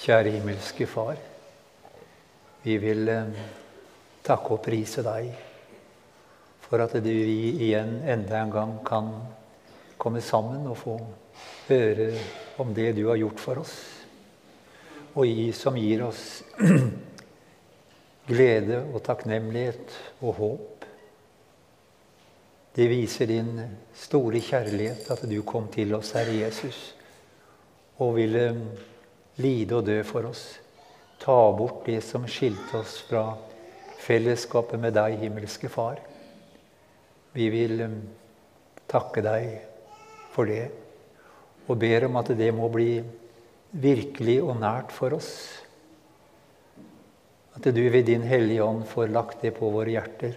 Kjære himmelske Far. Vi vil eh, takke og prise deg for at vi igjen enda en gang kan komme sammen og få høre om det du har gjort for oss, og gi, som gir oss glede og takknemlighet og håp. Det viser din store kjærlighet at du kom til oss, Herre Jesus, og ville lide og dø for oss. Ta bort det som skilte oss fra fellesskapet med deg, himmelske Far. Vi vil um, takke deg for det og ber om at det må bli virkelig og nært for oss. At du ved din Hellige Ånd får lagt det på våre hjerter,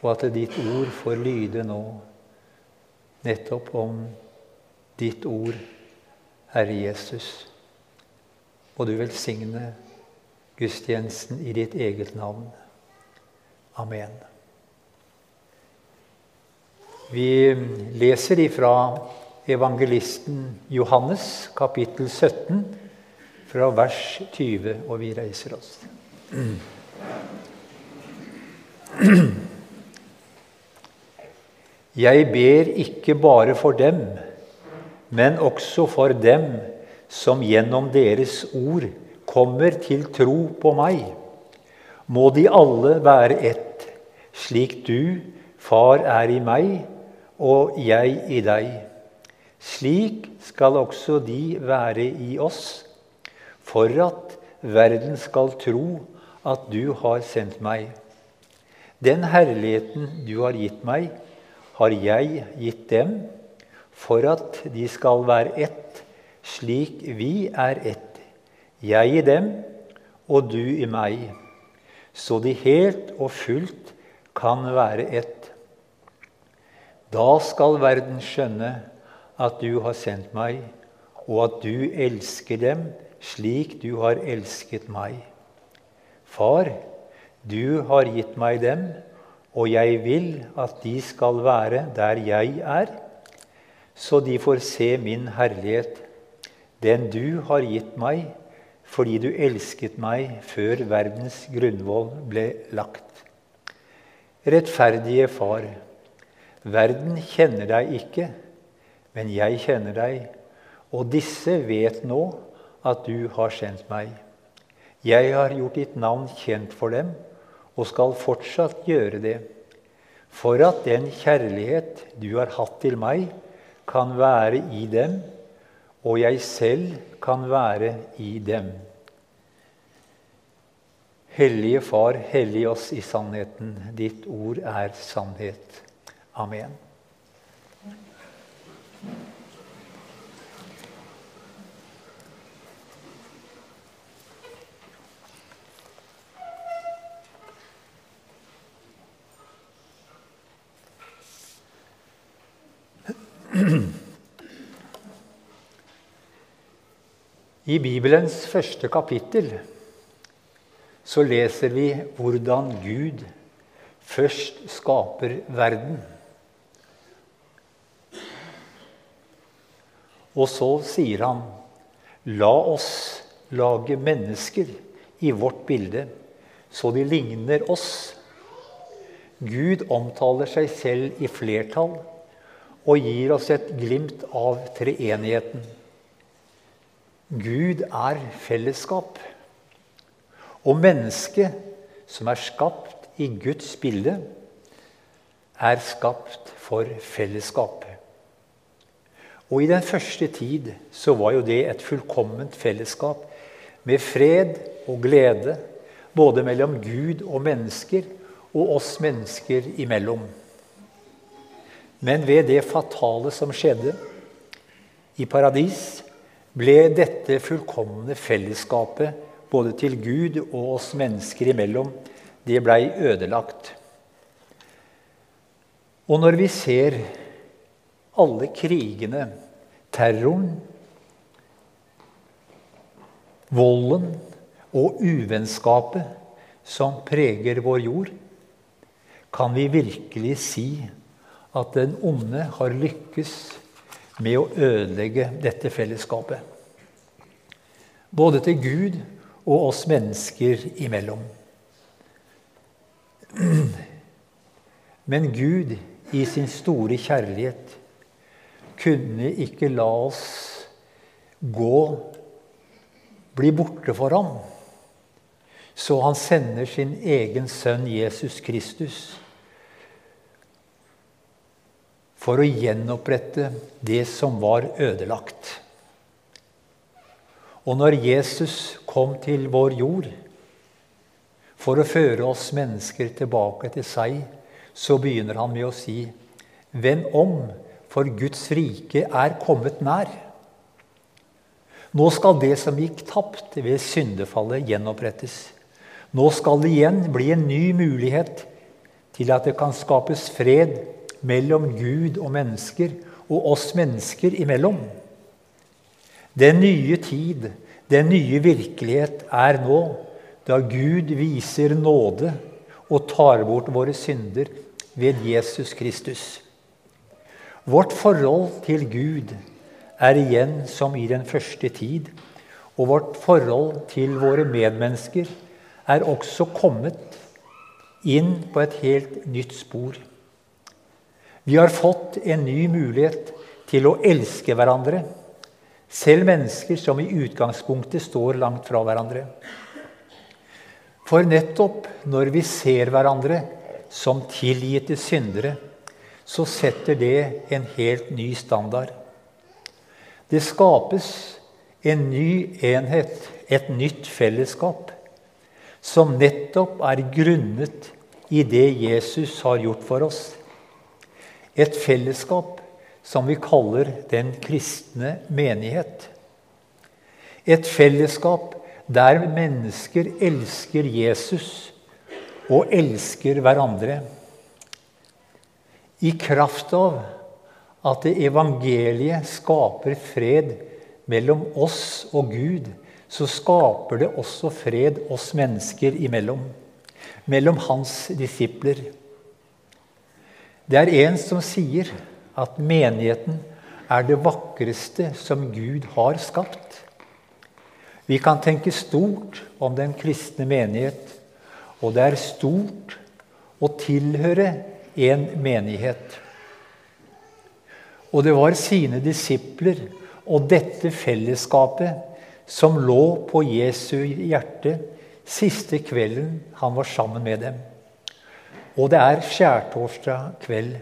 og at ditt ord får lyde nå nettopp om ditt ord, Herre Jesus. Må du velsigne gudstjenesten i ditt eget navn. Amen. Vi leser ifra evangelisten Johannes, kapittel 17, fra vers 20, og vi reiser oss. Jeg ber ikke bare for dem, men også for dem som gjennom deres ord kommer til tro på meg. Må de alle være ett, slik du, Far, er i meg og jeg i deg. Slik skal også de være i oss, for at verden skal tro at du har sendt meg. Den herligheten du har gitt meg, har jeg gitt dem, for at de skal være ett, slik vi er ett, jeg i dem og du i meg, så de helt og fullt kan være ett. Da skal verden skjønne at du har sendt meg, og at du elsker dem slik du har elsket meg. Far, du har gitt meg dem, og jeg vil at de skal være der jeg er, så de får se min herlighet, den du har gitt meg, fordi du elsket meg før verdens grunnvoll ble lagt. Rettferdige Far, Verden kjenner deg ikke, men jeg kjenner deg, og disse vet nå at du har sendt meg. Jeg har gjort ditt navn kjent for dem og skal fortsatt gjøre det, for at den kjærlighet du har hatt til meg, kan være i dem, og jeg selv kan være i dem. Hellige Far, hellig oss i sannheten. Ditt ord er sannhet. Amen. I Bibelens første kapittel så leser vi hvordan Gud først skaper verden. Og så sier han, 'La oss lage mennesker i vårt bilde, så de ligner oss.' Gud omtaler seg selv i flertall og gir oss et glimt av treenigheten. Gud er fellesskap. Og mennesket, som er skapt i Guds bilde, er skapt for fellesskap. Og i den første tid så var jo det et fullkomment fellesskap med fred og glede både mellom Gud og mennesker og oss mennesker imellom. Men ved det fatale som skjedde i paradis, ble dette fullkomne fellesskapet både til Gud og oss mennesker imellom, det blei ødelagt. Og når vi ser alle krigene, terroren, volden og uvennskapet som preger vår jord, kan vi virkelig si at den onde har lykkes med å ødelegge dette fellesskapet. både til Gud og oss mennesker imellom. Men Gud, i sin store kjærlighet, kunne ikke la oss gå, bli borte for ham. Så han sender sin egen sønn Jesus Kristus for å gjenopprette det som var ødelagt. Og når Jesus kom til vår jord for å føre oss mennesker tilbake til seg, så begynner han med å si, 'Vend om, for Guds rike er kommet nær.' Nå skal det som gikk tapt ved syndefallet, gjenopprettes. Nå skal det igjen bli en ny mulighet til at det kan skapes fred mellom Gud og mennesker, og oss mennesker imellom. Den nye tid, den nye virkelighet, er nå, da Gud viser nåde og tar bort våre synder ved Jesus Kristus. Vårt forhold til Gud er igjen som i den første tid, og vårt forhold til våre medmennesker er også kommet inn på et helt nytt spor. Vi har fått en ny mulighet til å elske hverandre selv mennesker som i utgangspunktet står langt fra hverandre. For nettopp når vi ser hverandre som tilgitte syndere, så setter det en helt ny standard. Det skapes en ny enhet, et nytt fellesskap, som nettopp er grunnet i det Jesus har gjort for oss. Et fellesskap som vi kaller den kristne menighet. Et fellesskap der mennesker elsker Jesus og elsker hverandre. I kraft av at evangeliet skaper fred mellom oss og Gud, så skaper det også fred oss mennesker imellom. Mellom hans disipler. Det er en som sier at menigheten er det vakreste som Gud har skapt. Vi kan tenke stort om den kristne menighet, og det er stort å tilhøre en menighet. Og det var sine disipler og dette fellesskapet som lå på Jesu hjerte siste kvelden han var sammen med dem. Og det er skjærtorsdag kveld.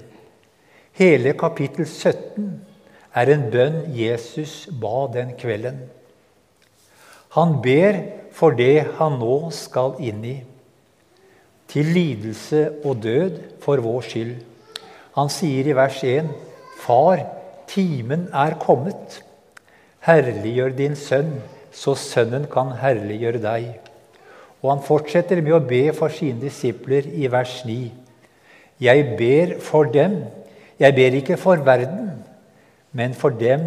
Hele kapittel 17 er en bønn Jesus ba den kvelden. Han ber for det han nå skal inn i, til lidelse og død for vår skyld. Han sier i vers 1.: Far, timen er kommet. Herliggjør din sønn, så sønnen kan herliggjøre deg. Og han fortsetter med å be for sine disipler i vers 9. Jeg ber for dem jeg ber ikke for verden, men for dem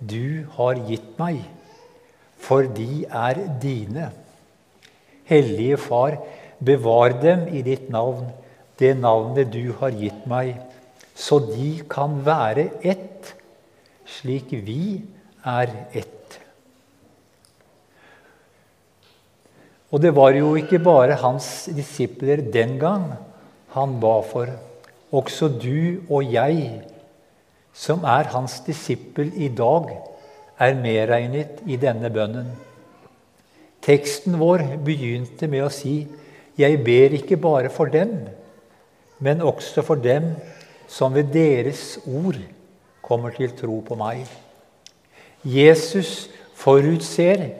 du har gitt meg, for de er dine. Hellige Far, bevar dem i ditt navn, det navnet du har gitt meg, så de kan være ett, slik vi er ett. Og det var jo ikke bare hans disipler den gang han ba for. Også du og jeg, som er hans disippel i dag, er medregnet i denne bønnen. Teksten vår begynte med å si 'Jeg ber ikke bare for dem', men også for dem som ved deres ord kommer til tro på meg. Jesus forutser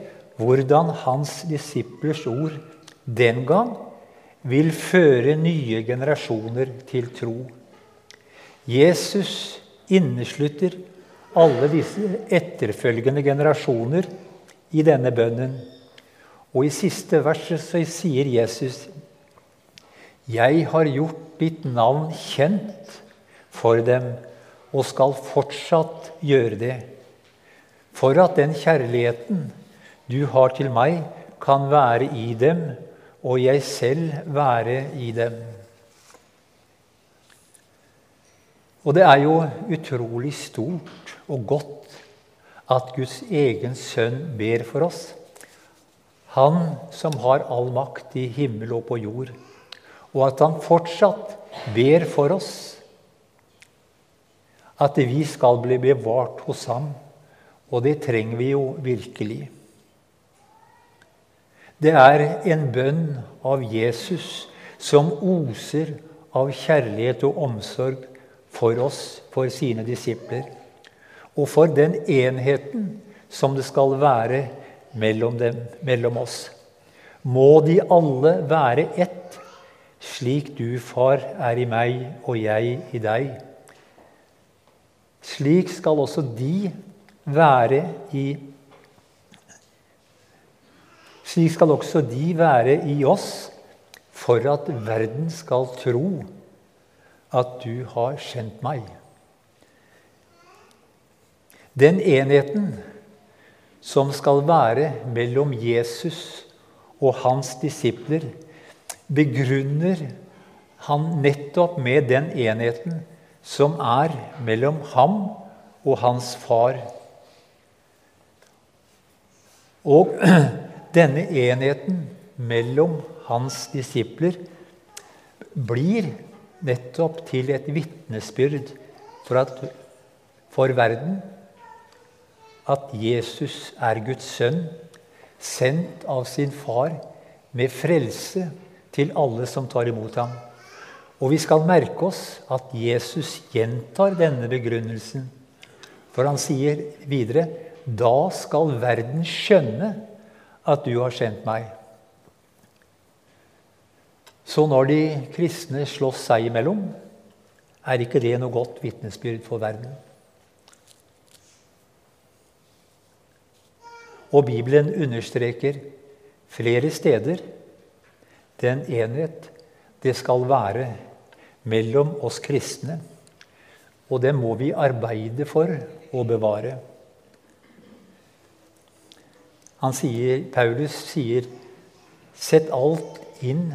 hvordan hans disiplers ord den gang vil føre nye generasjoner til tro. Jesus inneslutter alle disse etterfølgende generasjoner i denne bønnen. Og i siste verset så sier Jesus Jeg har gjort ditt navn kjent for dem og skal fortsatt gjøre det. For at den kjærligheten du har til meg, kan være i dem og jeg selv være i dem. Og det er jo utrolig stort og godt at Guds egen sønn ber for oss. Han som har all makt i himmel og på jord, og at han fortsatt ber for oss at vi skal bli bevart hos ham. Og det trenger vi jo virkelig. Det er en bønn av Jesus som oser av kjærlighet og omsorg for oss, for sine disipler, og for den enheten som det skal være mellom, dem, mellom oss. Må de alle være ett, slik du, far, er i meg og jeg i deg. Slik skal også de være i Slik skal også de være i oss, for at verden skal tro at du har kjent meg. Den enheten som skal være mellom Jesus og hans disipler, begrunner han nettopp med den enheten som er mellom ham og hans far. Og denne enheten mellom hans disipler blir nettopp til et vitnesbyrd for, for verden at Jesus er Guds sønn, sendt av sin far med frelse til alle som tar imot ham. Og vi skal merke oss at Jesus gjentar denne begrunnelsen. For han sier videre da skal verden skjønne at du har sendt meg. Så når de kristne slåss seg imellom, er ikke det noe godt vitnesbyrd for verden. Og Bibelen understreker flere steder den enhet det skal være mellom oss kristne. Og det må vi arbeide for å bevare. Han sier, Paulus sier Sett alt inn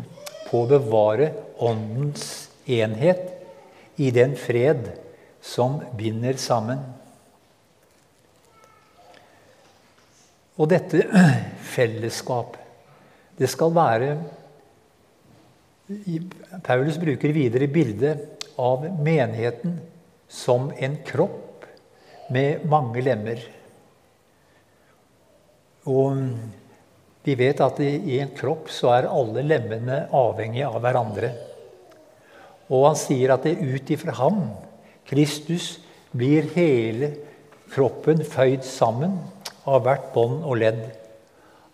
på å bevare Åndens enhet i den fred som binder sammen. Og dette fellesskap, det skal være Paulus bruker videre bildet av menigheten som en kropp med mange lemmer. Og vi vet at i en kropp så er alle lemmene avhengige av hverandre. Og han sier at det ut ifra ham, Kristus, blir hele kroppen føyd sammen av hvert bånd og ledd.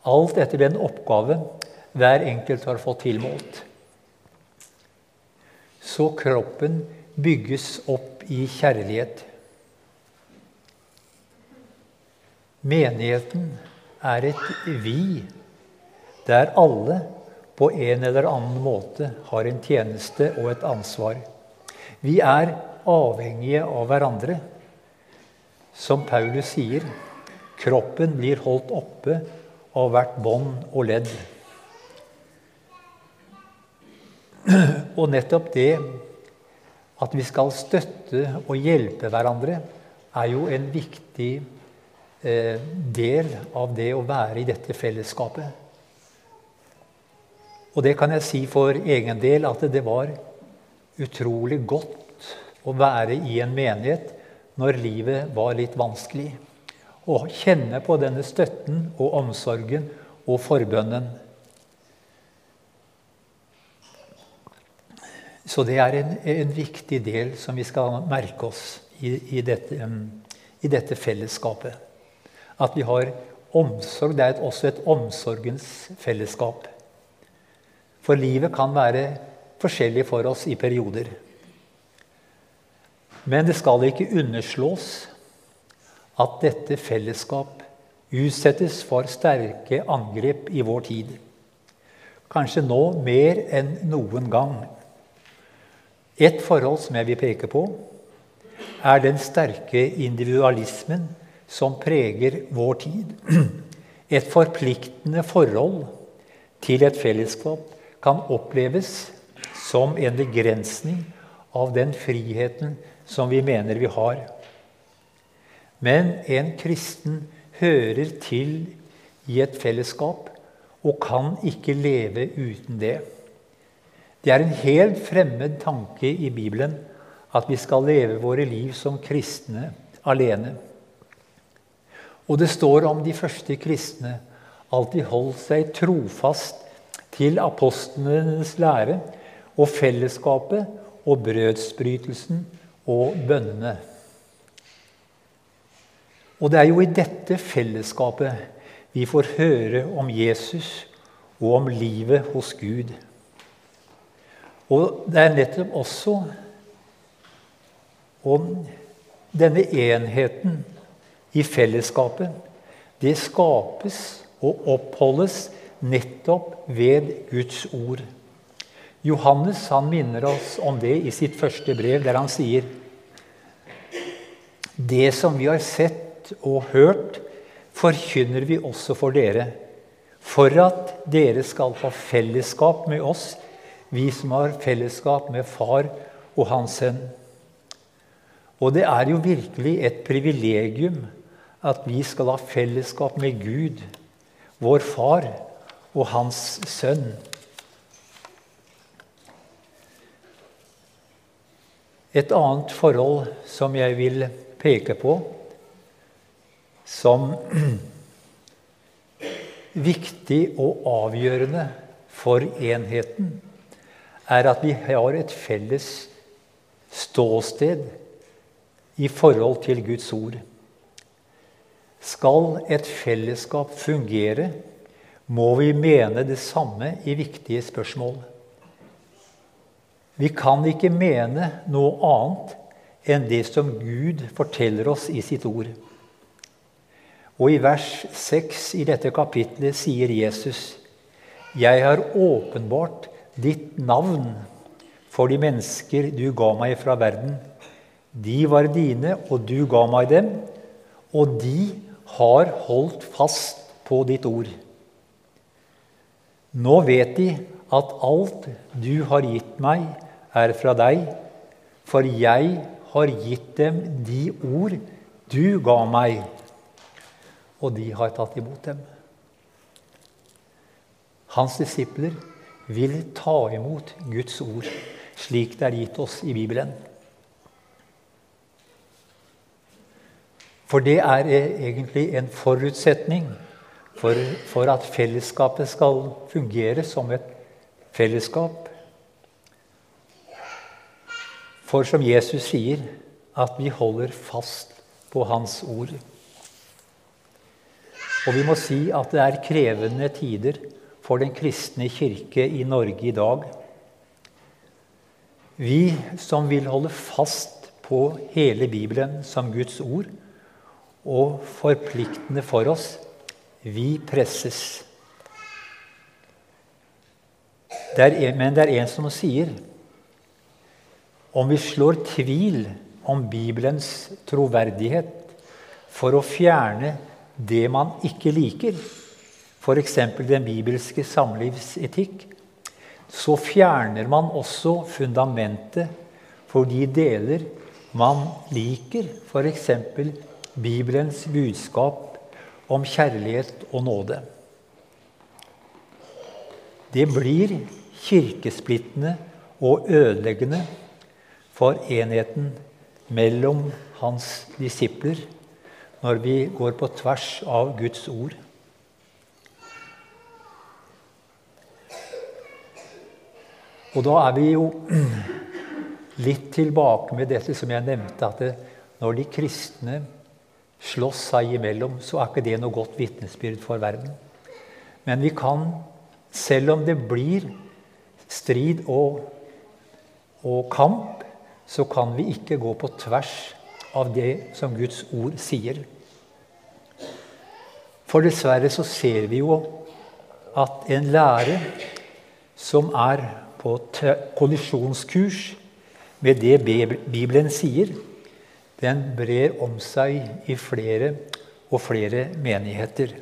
Alt etter den oppgave hver enkelt har fått tilmålt. Så kroppen bygges opp i kjærlighet. Menigheten er et vi, der alle på en eller annen måte har en tjeneste og et ansvar. Vi er avhengige av hverandre. Som Paulus sier Kroppen blir holdt oppe av hvert bånd og ledd. Og nettopp det at vi skal støtte og hjelpe hverandre, er jo en viktig del av det å være i dette fellesskapet. Og det kan jeg si for egen del at det var utrolig godt å være i en menighet når livet var litt vanskelig Å kjenne på denne støtten og omsorgen og forbønnen. Så det er en, en, viktig del som vi skal merke oss i, i, dette, i, dette, fellesskapet. At vi har omsorg. Det er også et omsorgens fellesskap. For livet kan være forskjellig for oss i perioder. Men det skal ikke underslås at dette fellesskap utsettes for sterke angrep i vår tid. Kanskje nå mer enn noen gang. Et forhold som jeg vil peke på, er den sterke individualismen som preger vår tid. Et forpliktende forhold til et fellesskap kan oppleves som en begrensning av den friheten som vi mener vi har. Men en kristen hører til i et fellesskap og kan ikke leve uten det. Det er en helt fremmed tanke i Bibelen at vi skal leve våre liv som kristne alene. Og det står om de første kristne alltid holdt seg trofast til apostlenes lære og fellesskapet og brødsbrytelsen og bønnene. Og det er jo i dette fellesskapet vi får høre om Jesus og om livet hos Gud. Og det er nettopp også om denne enheten i fellesskapet. Det skapes og oppholdes nettopp ved Guds ord. Johannes han minner oss om det i sitt første brev, der han sier Det som vi har sett og hørt, forkynner vi også for dere, for at dere skal få fellesskap med oss, vi som har fellesskap med Far og Hans Sønn. Og det er jo virkelig et privilegium at vi skal ha fellesskap med Gud, vår Far og Hans Sønn. Et annet forhold som jeg vil peke på, som viktig og avgjørende for enheten, er at vi har et felles ståsted i forhold til Guds ord. Skal et fellesskap fungere, må vi mene det samme i viktige spørsmål. Vi kan ikke mene noe annet enn det som Gud forteller oss i sitt ord. Og i vers 6 i dette kapitlet sier Jesus.: Jeg har åpenbart ditt navn for de mennesker du ga meg fra verden. De var dine, og du ga meg dem, og de har holdt fast på ditt ord. Nå vet de at alt du har gitt meg, er fra deg, for jeg har gitt dem de ord du ga meg og de har tatt imot dem. Hans disipler vil ta imot Guds ord slik det er gitt oss i Bibelen. For det er egentlig en forutsetning for, for at fellesskapet skal fungere som et fellesskap. For som Jesus sier, at vi holder fast på Hans ord. Og vi må si at det er krevende tider for den kristne kirke i Norge i dag. Vi som vil holde fast på hele Bibelen som Guds ord og forpliktende for oss, vi presses. Det er, men det er en som sier om vi slår tvil om Bibelens troverdighet for å fjerne det man ikke liker, f.eks. den bibelske samlivsetikk, så fjerner man også fundamentet for de deler man liker, f.eks. Bibelens budskap om kjærlighet og nåde. Det blir kirkesplittende og ødeleggende for enheten mellom hans disipler når vi går på tvers av Guds ord. Og da er vi jo litt tilbake med dette som jeg nevnte, at det, når de kristne slåss seg imellom, så er ikke det noe godt vitnesbyrd for verden. Men vi kan, selv om det blir strid og, og kamp, så kan vi ikke gå på tvers av det som Guds ord sier. For dessverre så ser vi jo at en lære som er på kollisjonskurs med det Bibelen sier, den brer om seg i flere og flere menigheter.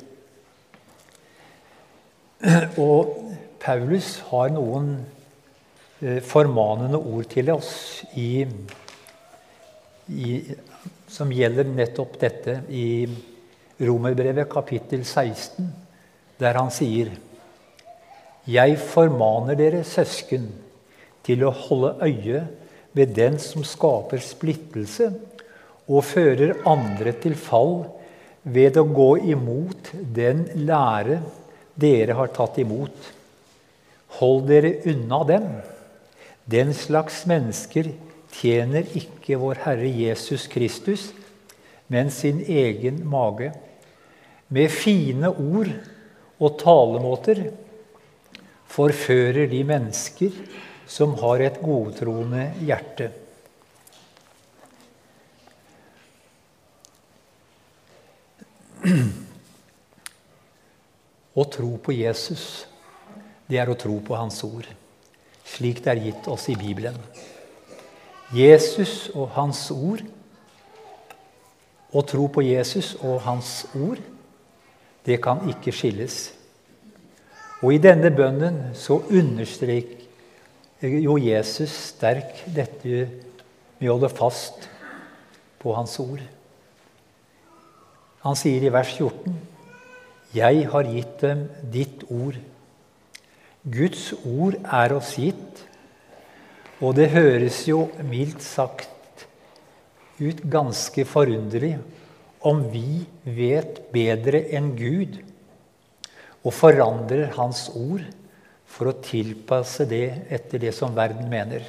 Og Paulus har noen eh, formanende ord til oss i i, som gjelder nettopp dette i Romerbrevet kapittel 16, der han sier Jeg formaner dere, søsken, til å holde øye med den som skaper splittelse og fører andre til fall ved å gå imot den lære dere har tatt imot. Hold dere unna dem. Den slags mennesker tjener ikke vår Herre Jesus Kristus, men sin egen mage. Med fine ord og talemåter forfører de mennesker som har et godtroende hjerte. Å tro på Jesus, det er å tro på Hans ord, slik det er gitt oss i Bibelen. Jesus og Hans ord, å tro på Jesus og Hans ord, det kan ikke skilles. Og i denne bønnen så understreker jo Jesus sterk dette med å holde fast på Hans ord. Han sier i vers 14.: Jeg har gitt dem ditt ord. Guds ord er oss gitt, og det høres jo mildt sagt ut ganske forunderlig om vi vet bedre enn Gud og forandrer Hans ord for å tilpasse det etter det som verden mener.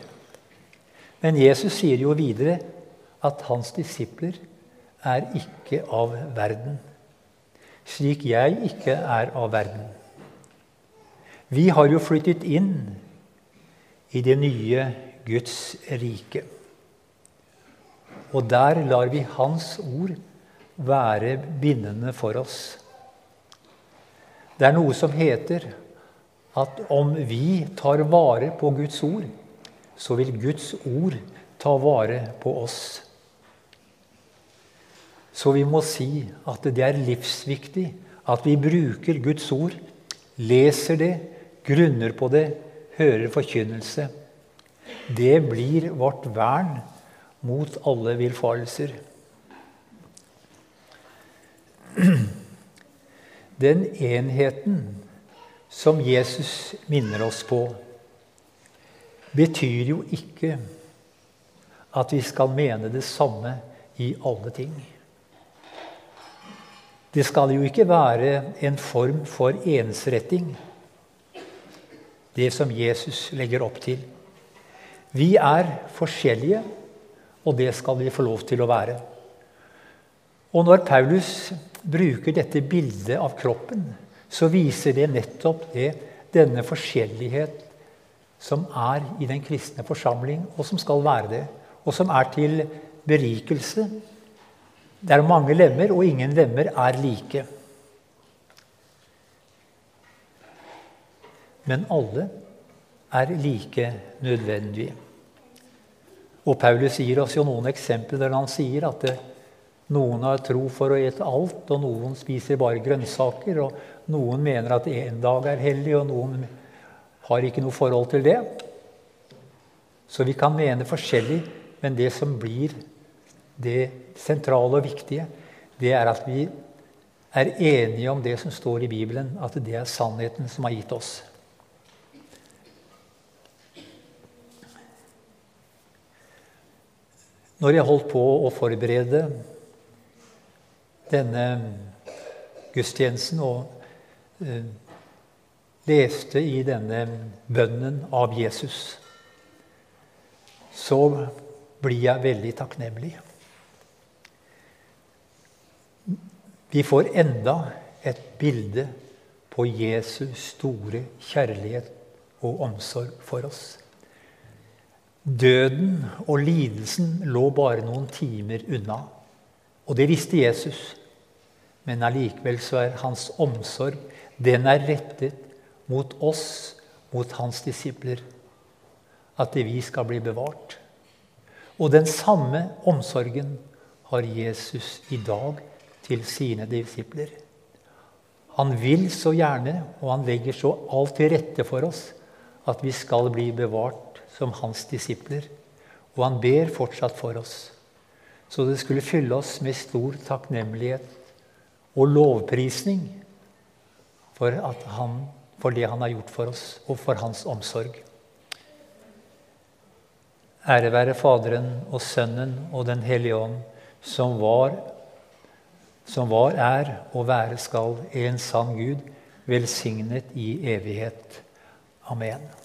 Men Jesus sier jo videre at hans disipler er ikke av verden, slik jeg ikke er av verden. Vi har jo flyttet inn i det nye Guds rike. Og der lar vi Hans ord være bindende for oss. Det er noe som heter at om vi tar vare på Guds ord, så vil Guds ord ta vare på oss. Så vi må si at det er livsviktig at vi bruker Guds ord, leser det, grunner på det, hører forkynnelse. Det blir vårt vern mot alle villfarelser. Den enheten som Jesus minner oss på, betyr jo ikke at vi skal mene det samme i alle ting. Det skal jo ikke være en form for ensretting, det som Jesus legger opp til. Vi er forskjellige, og det skal vi få lov til å være. Og når Paulus bruker dette bildet av kroppen, så viser det nettopp det, denne forskjellighet som er i den kristne forsamling, og som skal være det, og som er til berikelse. Det er mange lemmer, og ingen lemmer er like. Men alle er like nødvendige. Og Paulus gir oss jo noen eksempler der han sier at det, noen har tro for å ete alt, og noen spiser bare grønnsaker. Og noen mener at en dag er hellig, og noen har ikke noe forhold til det. Så vi kan mene forskjellig, men det som blir det sentrale og viktige, det er at vi er enige om det som står i Bibelen, at det er sannheten som har gitt oss. Når jeg holdt på å forberede denne gudstjenesten og eh, leste i denne bønnen av Jesus, så blir jeg veldig takknemlig. Vi får enda et bilde på Jesus store kjærlighet og omsorg for oss. Døden og lidelsen lå bare noen timer unna. Og det visste Jesus. Men allikevel så er hans omsorg den er rettet mot oss, mot hans disipler. At vi skal bli bevart. Og den samme omsorgen har Jesus i dag til sine disipler. Han vil så gjerne, og han legger så alt til rette for oss, at vi skal bli bevart som hans disipler. Og han ber fortsatt for oss. Så det skulle fylle oss med stor takknemlighet og lovprisning for han for det han har gjort for oss, og for hans omsorg. Ære være Faderen og Sønnen og Den hellige ånd, som var, som var, er og være skal en sann Gud, velsignet i evighet. Amen.